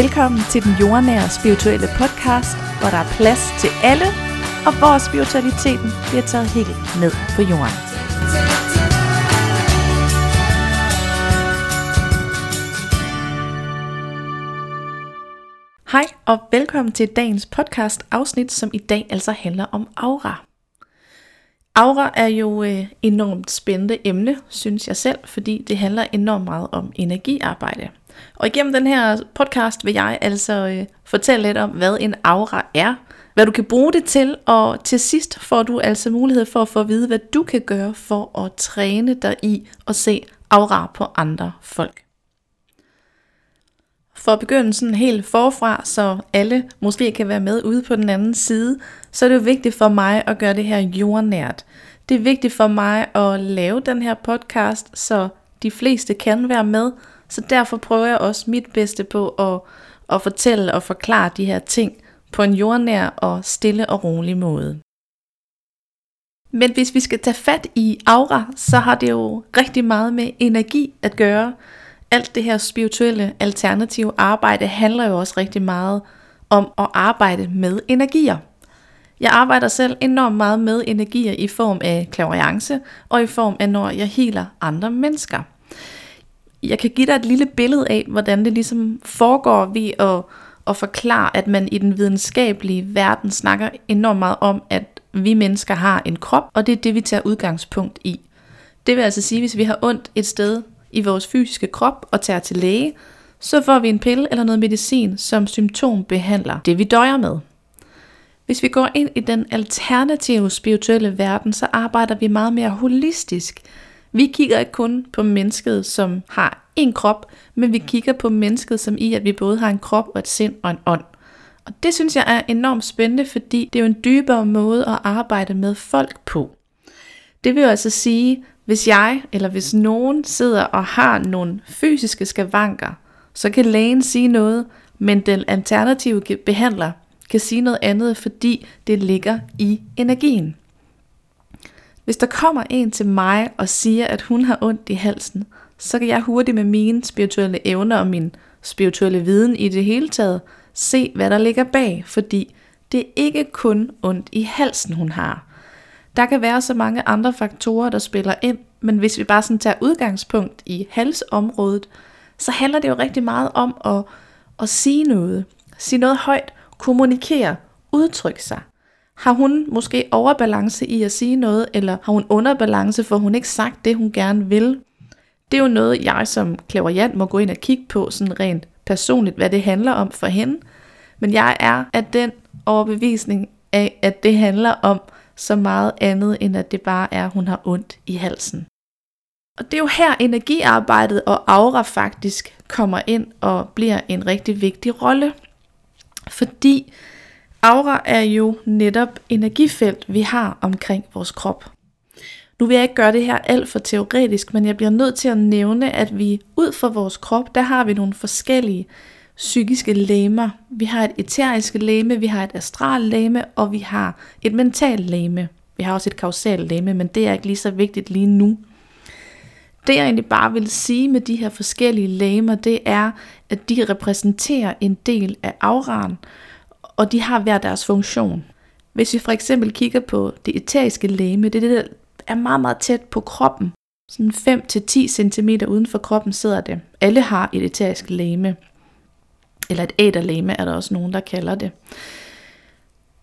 Velkommen til den jordnære spirituelle podcast, hvor der er plads til alle, og hvor spiritualiteten bliver taget helt ned på jorden. Hej og velkommen til dagens podcast afsnit, som i dag altså handler om aura. Aura er jo øh, enormt spændende emne, synes jeg selv, fordi det handler enormt meget om energiarbejde. Og igennem den her podcast vil jeg altså øh, fortælle lidt om, hvad en aura er, hvad du kan bruge det til, og til sidst får du altså mulighed for at få at vide, hvad du kan gøre for at træne dig i at se aura på andre folk. For at begynde sådan helt forfra, så alle måske kan være med ude på den anden side, så er det jo vigtigt for mig at gøre det her jordnært. Det er vigtigt for mig at lave den her podcast, så de fleste kan være med, så derfor prøver jeg også mit bedste på at, at fortælle og forklare de her ting på en jordnær og stille og rolig måde. Men hvis vi skal tage fat i aura, så har det jo rigtig meget med energi at gøre. Alt det her spirituelle alternative arbejde handler jo også rigtig meget om at arbejde med energier. Jeg arbejder selv enormt meget med energier i form af klaverance og i form af når jeg healer andre mennesker. Jeg kan give dig et lille billede af, hvordan det ligesom foregår ved at, at forklare, at man i den videnskabelige verden snakker enormt meget om, at vi mennesker har en krop, og det er det, vi tager udgangspunkt i. Det vil altså sige, hvis vi har ondt et sted i vores fysiske krop og tager til læge, så får vi en pille eller noget medicin, som symptombehandler det, vi døjer med. Hvis vi går ind i den alternative spirituelle verden, så arbejder vi meget mere holistisk. Vi kigger ikke kun på mennesket, som har en krop, men vi kigger på mennesket som i, at vi både har en krop og et sind og en ånd. Og det synes jeg er enormt spændende, fordi det er jo en dybere måde at arbejde med folk på. Det vil jo altså sige, hvis jeg eller hvis nogen sidder og har nogle fysiske skavanker, så kan lægen sige noget, men den alternative behandler kan sige noget andet, fordi det ligger i energien. Hvis der kommer en til mig og siger, at hun har ondt i halsen, så kan jeg hurtigt med mine spirituelle evner og min spirituelle viden i det hele taget se, hvad der ligger bag, fordi det er ikke kun ondt i halsen, hun har. Der kan være så mange andre faktorer, der spiller ind, men hvis vi bare sådan tager udgangspunkt i halsområdet, så handler det jo rigtig meget om at, at sige noget. Sige noget højt, kommunikere, udtrykke sig. Har hun måske overbalance i at sige noget, eller har hun underbalance, for hun ikke sagt det, hun gerne vil? Det er jo noget, jeg som klaverjant må gå ind og kigge på, sådan rent personligt, hvad det handler om for hende. Men jeg er af den overbevisning af, at det handler om så meget andet, end at det bare er, at hun har ondt i halsen. Og det er jo her energiarbejdet og aura faktisk kommer ind og bliver en rigtig vigtig rolle. Fordi aura er jo netop energifelt, vi har omkring vores krop. Nu vil jeg ikke gøre det her alt for teoretisk, men jeg bliver nødt til at nævne, at vi ud fra vores krop, der har vi nogle forskellige psykiske læmer. Vi har et eterisk læme, vi har et astral læme, og vi har et mentalt læme. Vi har også et kausalt læme, men det er ikke lige så vigtigt lige nu. Det jeg egentlig bare vil sige med de her forskellige læmer, det er, at de repræsenterer en del af auraen, og de har hver deres funktion. Hvis vi for eksempel kigger på det eteriske læme, det er det, der er meget, meget tæt på kroppen. Sådan 5-10 cm uden for kroppen sidder det. Alle har et eterisk læme. Eller et æderlæme er der også nogen, der kalder det.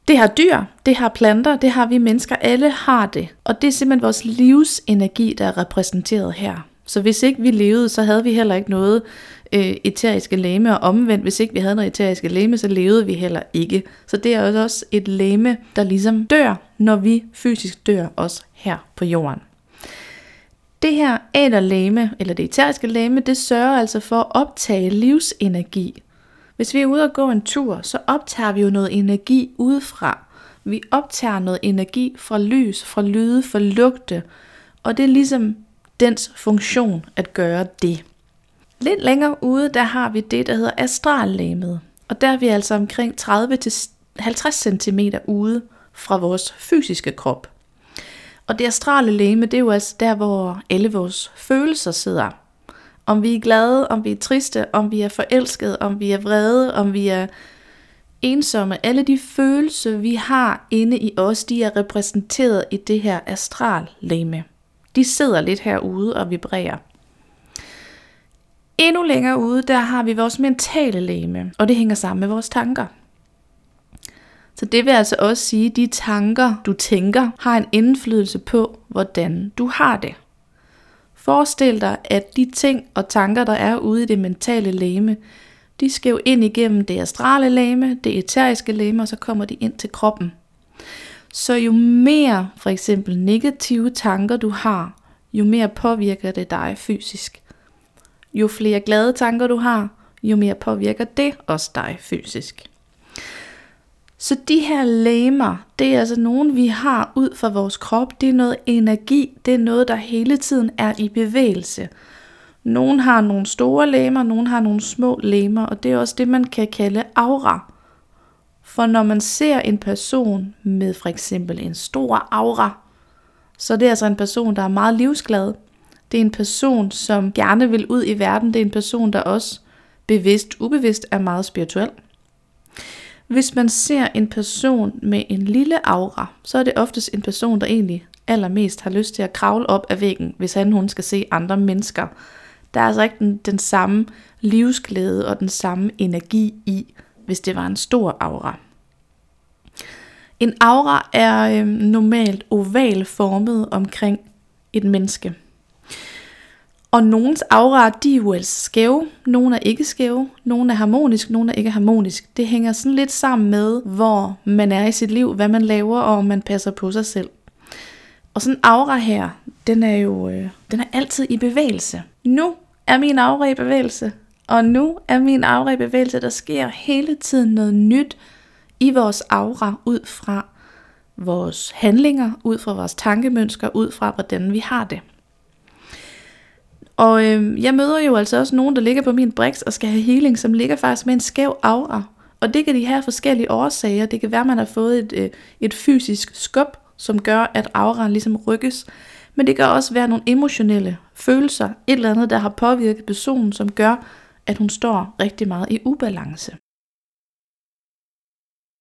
Det har dyr, det har planter, det har vi mennesker, alle har det. Og det er simpelthen vores livsenergi, der er repræsenteret her. Så hvis ikke vi levede, så havde vi heller ikke noget øh, eteriske læme, og omvendt, hvis ikke vi havde noget eteriske læme, så levede vi heller ikke. Så det er også et læme, der ligesom dør, når vi fysisk dør også her på jorden. Det her æderlæme, eller det eteriske læme, det sørger altså for at optage livsenergi. Hvis vi er ude og gå en tur, så optager vi jo noget energi udefra. Vi optager noget energi fra lys, fra lyde, fra lugte, og det er ligesom dens funktion at gøre det. Lidt længere ude, der har vi det, der hedder astrallæmet. Og der er vi altså omkring 30-50 cm ude fra vores fysiske krop. Og det astrale læme, det er jo altså der, hvor alle vores følelser sidder. Om vi er glade, om vi er triste, om vi er forelskede, om vi er vrede, om vi er ensomme. Alle de følelser, vi har inde i os, de er repræsenteret i det her astrallame. De sidder lidt herude og vibrerer. Endnu længere ude, der har vi vores mentale læme, og det hænger sammen med vores tanker. Så det vil altså også sige, at de tanker, du tænker, har en indflydelse på, hvordan du har det. Forestil dig, at de ting og tanker, der er ude i det mentale læme, de skal jo ind igennem det astrale læme, det eteriske læme, og så kommer de ind til kroppen. Så jo mere for eksempel negative tanker du har, jo mere påvirker det dig fysisk. Jo flere glade tanker du har, jo mere påvirker det også dig fysisk. Så de her læmer, det er altså nogen, vi har ud fra vores krop. Det er noget energi, det er noget, der hele tiden er i bevægelse. Nogen har nogle store læmer, nogen har nogle små læmer, og det er også det, man kan kalde aura. For når man ser en person med for eksempel en stor aura, så det er altså en person, der er meget livsglad. Det er en person, som gerne vil ud i verden. Det er en person, der også bevidst, ubevidst er meget spirituel. Hvis man ser en person med en lille aura, så er det oftest en person, der egentlig allermest har lyst til at kravle op af væggen, hvis han hun skal se andre mennesker. Der er altså ikke den, den samme livsglæde og den samme energi i, hvis det var en stor aura. En aura er øh, normalt ovalformet omkring et menneske. Og nogens aura, de er jo altså skæve, nogle er ikke skæve, nogle er harmonisk, nogle er ikke harmonisk. Det hænger sådan lidt sammen med, hvor man er i sit liv, hvad man laver, og om man passer på sig selv. Og sådan en aura her, den er jo øh, den er altid i bevægelse. Nu er min aura i bevægelse, og nu er min aura i bevægelse. Der sker hele tiden noget nyt i vores aura ud fra vores handlinger, ud fra vores tankemønsker, ud fra hvordan vi har det. Og øh, jeg møder jo altså også nogen, der ligger på min brix og skal have healing, som ligger faktisk med en skæv aura. Og det kan de have forskellige årsager. Det kan være, at man har fået et, øh, et fysisk skub, som gør, at auraen ligesom rykkes. Men det kan også være nogle emotionelle følelser, et eller andet, der har påvirket personen, som gør, at hun står rigtig meget i ubalance.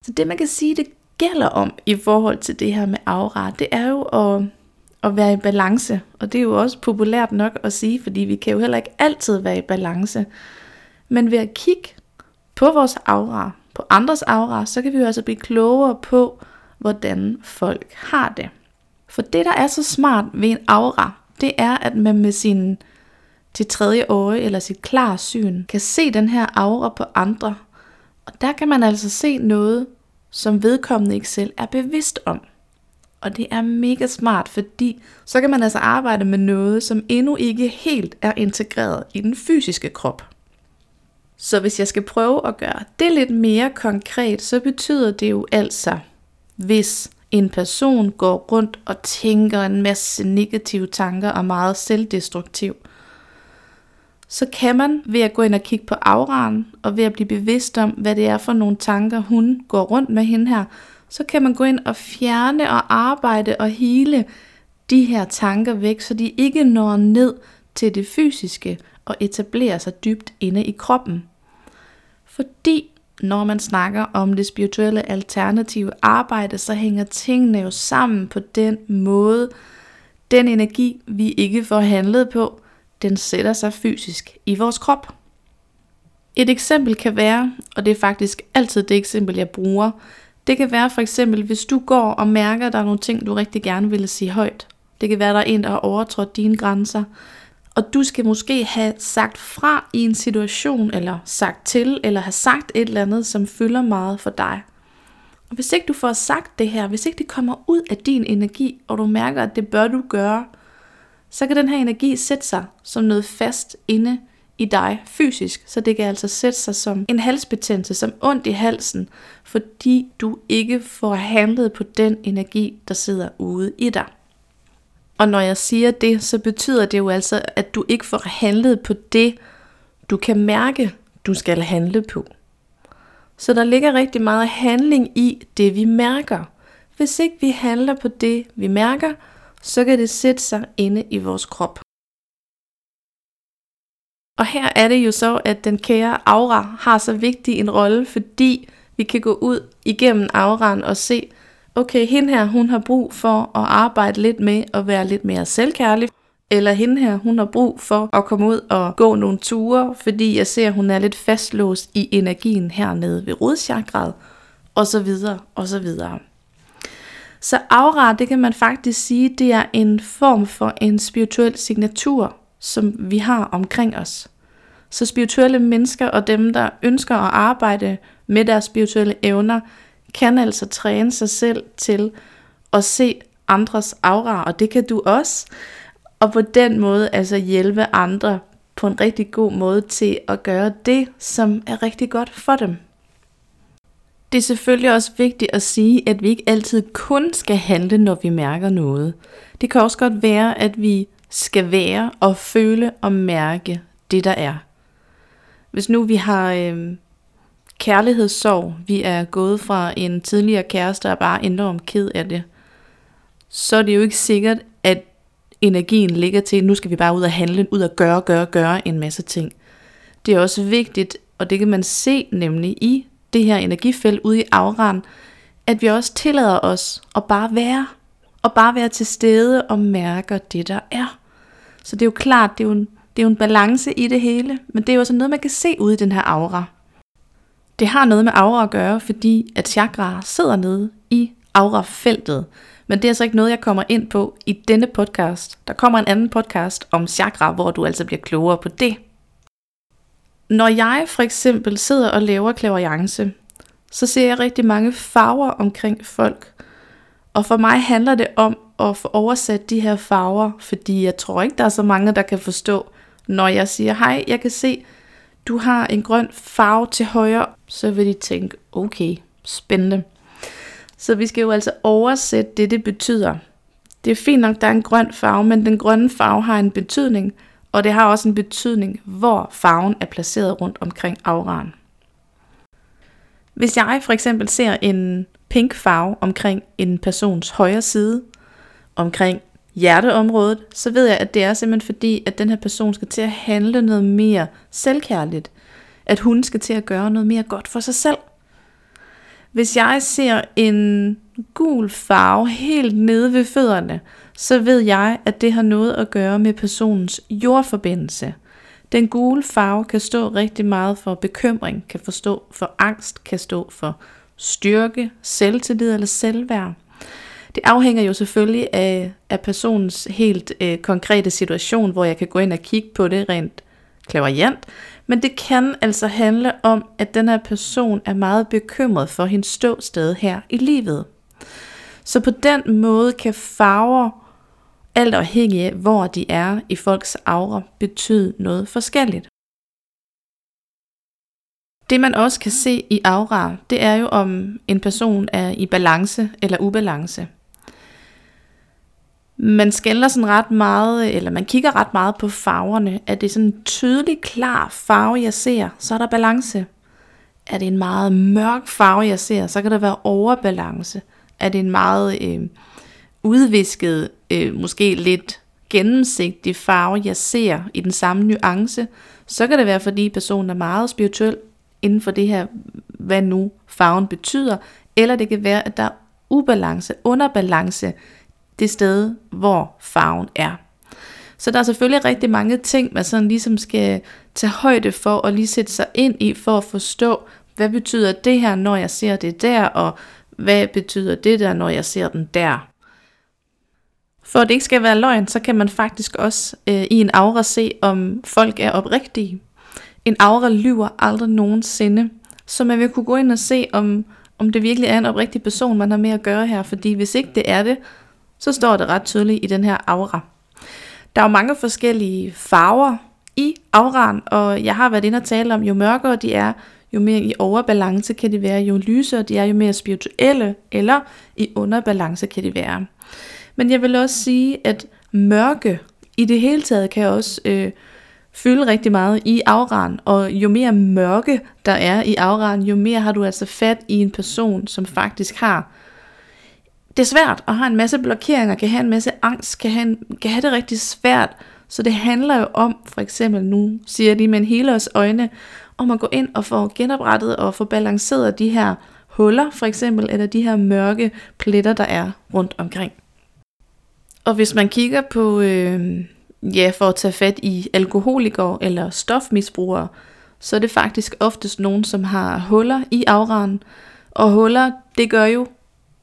Så det man kan sige, det gælder om i forhold til det her med aura, det er jo at at være i balance. Og det er jo også populært nok at sige, fordi vi kan jo heller ikke altid være i balance. Men ved at kigge på vores aura, på andres aura, så kan vi jo altså blive klogere på, hvordan folk har det. For det, der er så smart ved en aura, det er, at man med sin til tredje øje eller sit klar syn kan se den her aura på andre. Og der kan man altså se noget, som vedkommende ikke selv er bevidst om. Og det er mega smart, fordi så kan man altså arbejde med noget, som endnu ikke helt er integreret i den fysiske krop. Så hvis jeg skal prøve at gøre det lidt mere konkret, så betyder det jo altså, hvis en person går rundt og tænker en masse negative tanker og meget selvdestruktiv, så kan man ved at gå ind og kigge på auraen og ved at blive bevidst om, hvad det er for nogle tanker, hun går rundt med hende her, så kan man gå ind og fjerne og arbejde og hele de her tanker væk, så de ikke når ned til det fysiske og etablerer sig dybt inde i kroppen. Fordi når man snakker om det spirituelle alternative arbejde, så hænger tingene jo sammen på den måde. Den energi, vi ikke får handlet på, den sætter sig fysisk i vores krop. Et eksempel kan være, og det er faktisk altid det eksempel, jeg bruger, det kan være for eksempel, hvis du går og mærker, at der er nogle ting, du rigtig gerne ville sige højt. Det kan være, at der er en, der har overtrådt dine grænser. Og du skal måske have sagt fra i en situation, eller sagt til, eller have sagt et eller andet, som fylder meget for dig. Og hvis ikke du får sagt det her, hvis ikke det kommer ud af din energi, og du mærker, at det bør du gøre, så kan den her energi sætte sig som noget fast inde i dig fysisk, så det kan altså sætte sig som en halsbetændelse, som ondt i halsen, fordi du ikke får handlet på den energi, der sidder ude i dig. Og når jeg siger det, så betyder det jo altså, at du ikke får handlet på det, du kan mærke, du skal handle på. Så der ligger rigtig meget handling i det, vi mærker. Hvis ikke vi handler på det, vi mærker, så kan det sætte sig inde i vores krop. Og her er det jo så, at den kære aura har så vigtig en rolle, fordi vi kan gå ud igennem auraen og se, okay, hende her, hun har brug for at arbejde lidt med at være lidt mere selvkærlig. Eller hende her, hun har brug for at komme ud og gå nogle ture, fordi jeg ser, at hun er lidt fastlåst i energien hernede ved rodchakraet, og så videre, og så videre. Så aura, det kan man faktisk sige, det er en form for en spirituel signatur, som vi har omkring os. Så spirituelle mennesker og dem, der ønsker at arbejde med deres spirituelle evner, kan altså træne sig selv til at se andres aura, og det kan du også. Og på den måde altså hjælpe andre på en rigtig god måde til at gøre det, som er rigtig godt for dem. Det er selvfølgelig også vigtigt at sige, at vi ikke altid kun skal handle, når vi mærker noget. Det kan også godt være, at vi skal være og føle og mærke det, der er. Hvis nu vi har øh, kærlighedssorg, vi er gået fra en tidligere kæreste og er bare enormt ked af det, så er det jo ikke sikkert, at energien ligger til, nu skal vi bare ud og handle, ud og gøre, gøre, gøre en masse ting. Det er også vigtigt, og det kan man se nemlig i det her energifelt ude i auraen, at vi også tillader os at bare være, og bare være til stede og mærke det, der er. Så det er jo klart, det er jo en, det er jo en balance i det hele, men det er jo også noget, man kan se ude i den her aura. Det har noget med aura at gøre, fordi at chakra sidder nede i aurafeltet. Men det er altså ikke noget, jeg kommer ind på i denne podcast. Der kommer en anden podcast om chakra, hvor du altså bliver klogere på det. Når jeg for eksempel sidder og laver klaverjance, så ser jeg rigtig mange farver omkring folk. Og for mig handler det om at få oversat de her farver, fordi jeg tror ikke, der er så mange, der kan forstå, når jeg siger, hej, jeg kan se, du har en grøn farve til højre, så vil de tænke, okay, spændende. Så vi skal jo altså oversætte det, det betyder. Det er fint nok, der er en grøn farve, men den grønne farve har en betydning, og det har også en betydning, hvor farven er placeret rundt omkring auraen. Hvis jeg for eksempel ser en pink farve omkring en persons højre side, omkring hjerteområdet, så ved jeg, at det er simpelthen fordi, at den her person skal til at handle noget mere selvkærligt. At hun skal til at gøre noget mere godt for sig selv. Hvis jeg ser en gul farve helt nede ved fødderne, så ved jeg, at det har noget at gøre med personens jordforbindelse. Den gule farve kan stå rigtig meget for bekymring, kan forstå for angst, kan stå for styrke, selvtillid eller selvværd. Det afhænger jo selvfølgelig af, af personens helt øh, konkrete situation, hvor jeg kan gå ind og kigge på det rent klaverjant, men det kan altså handle om, at den her person er meget bekymret for hendes ståsted her i livet. Så på den måde kan farver, alt afhængig af hvor de er i folks aura, betyde noget forskelligt. Det man også kan se i aura, det er jo om en person er i balance eller ubalance man skælder sådan ret meget, eller man kigger ret meget på farverne. Er det sådan en tydelig, klar farve, jeg ser, så er der balance. Er det en meget mørk farve, jeg ser, så kan der være overbalance. Er det en meget øh, udvisket, øh, måske lidt gennemsigtig farve, jeg ser i den samme nuance, så kan det være, fordi personen er meget spirituel inden for det her, hvad nu farven betyder, eller det kan være, at der er ubalance, underbalance det sted, hvor farven er. Så der er selvfølgelig rigtig mange ting, man sådan ligesom skal tage højde for og lige sætte sig ind i for at forstå, hvad betyder det her, når jeg ser det der, og hvad betyder det der, når jeg ser den der. For at det ikke skal være løgn, så kan man faktisk også øh, i en aura se, om folk er oprigtige. En aura lyver aldrig nogensinde, så man vil kunne gå ind og se, om, om det virkelig er en oprigtig person, man har med at gøre her, fordi hvis ikke det er det, så står det ret tydeligt i den her aura. Der er jo mange forskellige farver i auraen, og jeg har været inde og tale om, jo mørkere de er, jo mere i overbalance kan de være, jo lysere de er, jo mere spirituelle, eller i underbalance kan de være. Men jeg vil også sige, at mørke i det hele taget kan også øh, fylde rigtig meget i afran. og jo mere mørke der er i afran, jo mere har du altså fat i en person, som faktisk har det er svært og har en masse blokeringer, kan have en masse angst, kan have, en, kan have det rigtig svært Så det handler jo om, for eksempel nu siger de med en hele øjne, om at gå ind og få genoprettet og få balanceret de her huller, for eksempel, eller de her mørke pletter, der er rundt omkring. Og hvis man kigger på, øh, ja, for at tage fat i alkoholikere eller stofmisbrugere, så er det faktisk oftest nogen, som har huller i afraren. Og huller, det gør jo,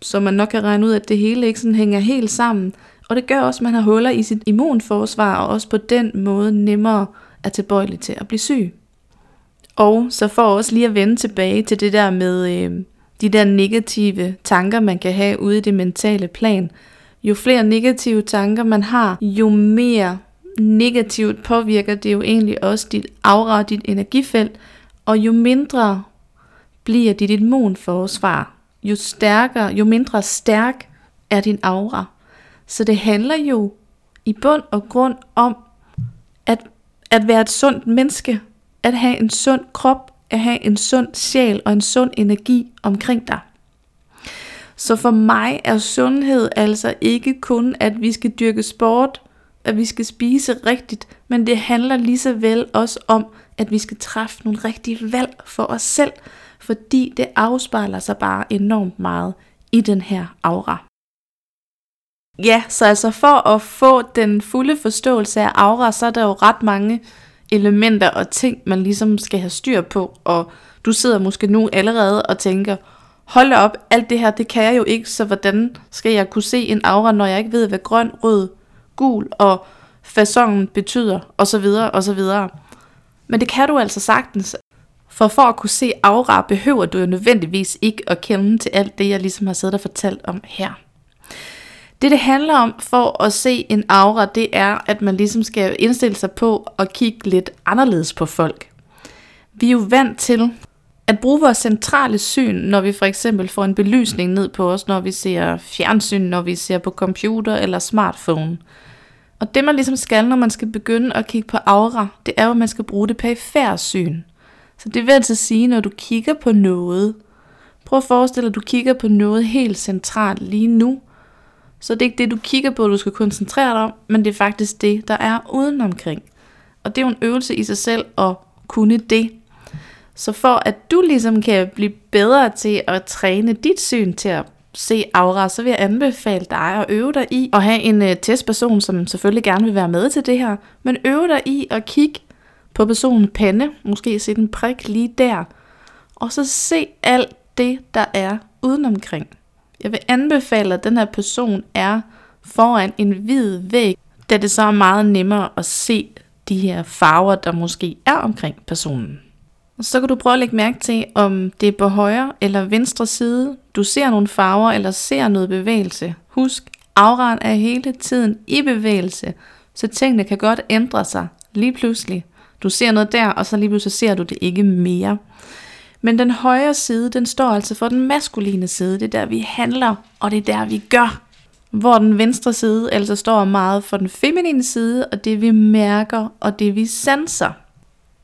så man nok kan regne ud, at det hele ikke sådan hænger helt sammen. Og det gør også, at man har huller i sit immunforsvar, og også på den måde nemmere er tilbøjelig til at blive syg. Og så for også lige at vende tilbage til det der med øh, de der negative tanker, man kan have ude i det mentale plan. Jo flere negative tanker man har, jo mere negativt påvirker det jo egentlig også dit aura, dit energifelt, og jo mindre bliver dit immunforsvar, jo stærkere, jo mindre stærk er din aura. Så det handler jo i bund og grund om at, at være et sundt menneske, at have en sund krop, at have en sund sjæl og en sund energi omkring dig. Så for mig er sundhed altså ikke kun, at vi skal dyrke sport, at vi skal spise rigtigt, men det handler lige så vel også om, at vi skal træffe nogle rigtige valg for os selv, fordi det afspejler sig bare enormt meget i den her aura. Ja, så altså for at få den fulde forståelse af aura, så er der jo ret mange elementer og ting, man ligesom skal have styr på, og du sidder måske nu allerede og tænker, hold op, alt det her, det kan jeg jo ikke, så hvordan skal jeg kunne se en aura, når jeg ikke ved, hvad grøn, rød, gul og fasongen betyder, og så videre, og så videre. Men det kan du altså sagtens. For for at kunne se aura, behøver du jo nødvendigvis ikke at kende til alt det, jeg ligesom har siddet og fortalt om her. Det det handler om for at se en aura, det er, at man ligesom skal indstille sig på at kigge lidt anderledes på folk. Vi er jo vant til at bruge vores centrale syn, når vi for eksempel får en belysning ned på os, når vi ser fjernsyn, når vi ser på computer eller smartphone. Og det man ligesom skal, når man skal begynde at kigge på aura, det er jo, at man skal bruge det perifære syn. Så det vil altså sige, når du kigger på noget, prøv at forestille dig, at du kigger på noget helt centralt lige nu, så det er ikke det, du kigger på, du skal koncentrere dig om, men det er faktisk det, der er udenomkring. Og det er jo en øvelse i sig selv at kunne det. Så for at du ligesom kan blive bedre til at træne dit syn til at se aura, så vil jeg anbefale dig at øve dig i at have en øh, testperson, som selvfølgelig gerne vil være med til det her, men øve dig i at kigge på personens pande, måske se den prik lige der, og så se alt det, der er udenomkring. Jeg vil anbefale, at den her person er foran en hvid væg, da det så er meget nemmere at se de her farver, der måske er omkring personen. Og så kan du prøve at lægge mærke til, om det er på højre eller venstre side, du ser nogle farver eller ser noget bevægelse. Husk, auraen er hele tiden i bevægelse, så tingene kan godt ændre sig lige pludselig. Du ser noget der, og så lige pludselig ser du det ikke mere. Men den højre side, den står altså for den maskuline side. Det er der, vi handler, og det er der, vi gør. Hvor den venstre side altså står meget for den feminine side, og det vi mærker, og det vi sanser.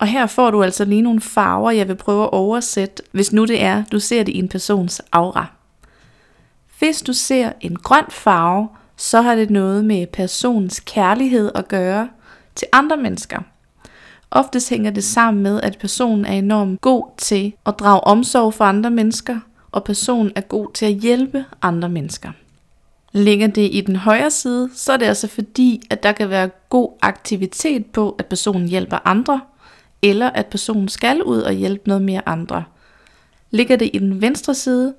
Og her får du altså lige nogle farver, jeg vil prøve at oversætte, hvis nu det er, du ser det i en persons aura. Hvis du ser en grøn farve, så har det noget med personens kærlighed at gøre til andre mennesker. Oftest hænger det sammen med, at personen er enormt god til at drage omsorg for andre mennesker, og personen er god til at hjælpe andre mennesker. Ligger det i den højre side, så er det altså fordi, at der kan være god aktivitet på, at personen hjælper andre, eller at personen skal ud og hjælpe noget mere andre. Ligger det i den venstre side,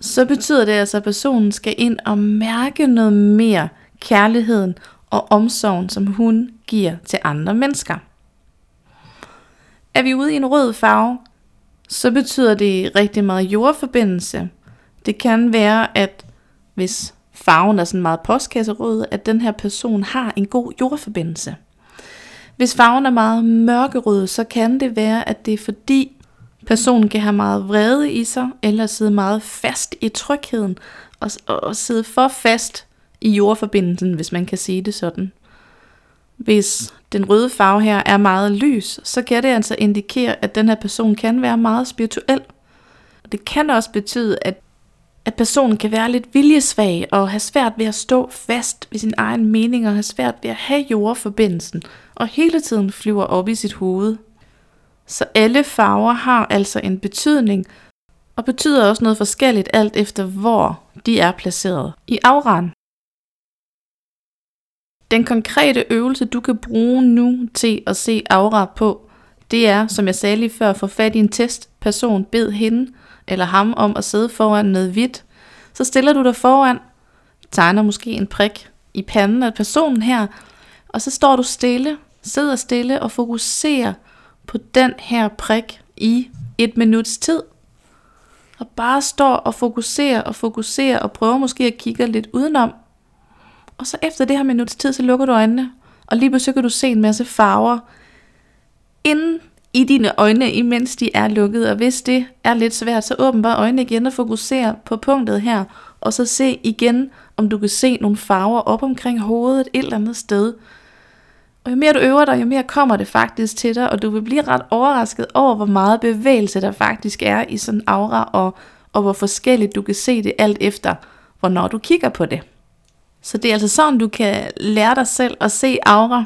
så betyder det altså, at personen skal ind og mærke noget mere kærligheden og omsorgen, som hun giver til andre mennesker. Er vi ude i en rød farve, så betyder det rigtig meget jordforbindelse. Det kan være, at hvis farven er sådan meget postkasserød, at den her person har en god jordforbindelse. Hvis farven er meget mørkerød, så kan det være, at det er fordi personen kan have meget vrede i sig, eller sidde meget fast i trygheden, og, og sidde for fast i jordforbindelsen, hvis man kan sige det sådan. Hvis den røde farve her er meget lys, så kan det altså indikere, at den her person kan være meget spirituel. Det kan også betyde, at at personen kan være lidt viljesvag og have svært ved at stå fast ved sin egen mening og have svært ved at have jordforbindelsen og hele tiden flyver op i sit hoved. Så alle farver har altså en betydning og betyder også noget forskelligt alt efter hvor de er placeret i auraen. Den konkrete øvelse, du kan bruge nu til at se aura på, det er, som jeg sagde lige før, at få fat i en testperson, bed hende eller ham om at sidde foran noget hvidt. Så stiller du dig foran, tegner måske en prik i panden af personen her, og så står du stille, sidder stille og fokuserer på den her prik i et minuts tid. Og bare står og fokuserer og fokuserer og prøver måske at kigge lidt udenom. Og så efter det her minuts tid, så lukker du øjnene, og lige pludselig kan du se en masse farver inden i dine øjne, imens de er lukkede. Og hvis det er lidt svært, så åbn bare øjnene igen og fokuser på punktet her. Og så se igen, om du kan se nogle farver op omkring hovedet et eller andet sted. Og jo mere du øver dig, jo mere kommer det faktisk til dig, og du vil blive ret overrasket over, hvor meget bevægelse der faktisk er i sådan en aura, og, og hvor forskelligt du kan se det alt efter, hvornår du kigger på det. Så det er altså sådan, du kan lære dig selv at se aura.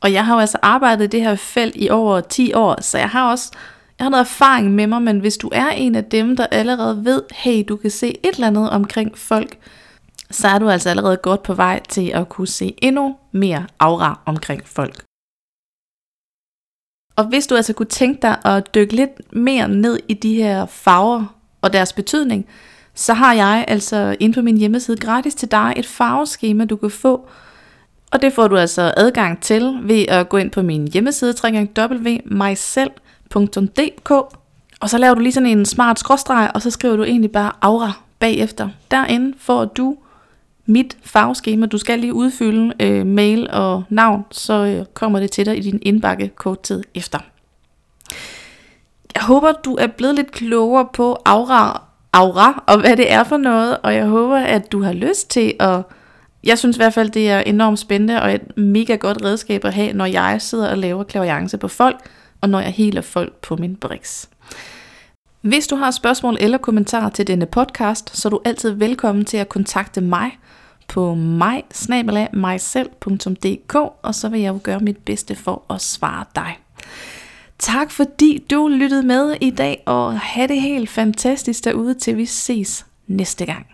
Og jeg har jo altså arbejdet i det her felt i over 10 år, så jeg har også jeg har noget erfaring med mig, men hvis du er en af dem, der allerede ved, hey, du kan se et eller andet omkring folk, så er du altså allerede godt på vej til at kunne se endnu mere aura omkring folk. Og hvis du altså kunne tænke dig at dykke lidt mere ned i de her farver og deres betydning, så har jeg altså inde på min hjemmeside gratis til dig et farveskema, du kan få. Og det får du altså adgang til ved at gå ind på min hjemmeside www.myself.dk og så laver du lige sådan en smart skråstreg, og så skriver du egentlig bare aura bagefter. Derinde får du mit farveskema. Du skal lige udfylde øh, mail og navn, så øh, kommer det til dig i din indbakke kort tid efter. Jeg håber, du er blevet lidt klogere på aura, aura og hvad det er for noget, og jeg håber, at du har lyst til at... Jeg synes i hvert fald, det er enormt spændende og et mega godt redskab at have, når jeg sidder og laver klaviance på folk, og når jeg heler folk på min brix. Hvis du har spørgsmål eller kommentarer til denne podcast, så er du altid velkommen til at kontakte mig på mig og så vil jeg jo gøre mit bedste for at svare dig. Tak fordi du lyttede med i dag, og have det helt fantastisk derude, til vi ses næste gang.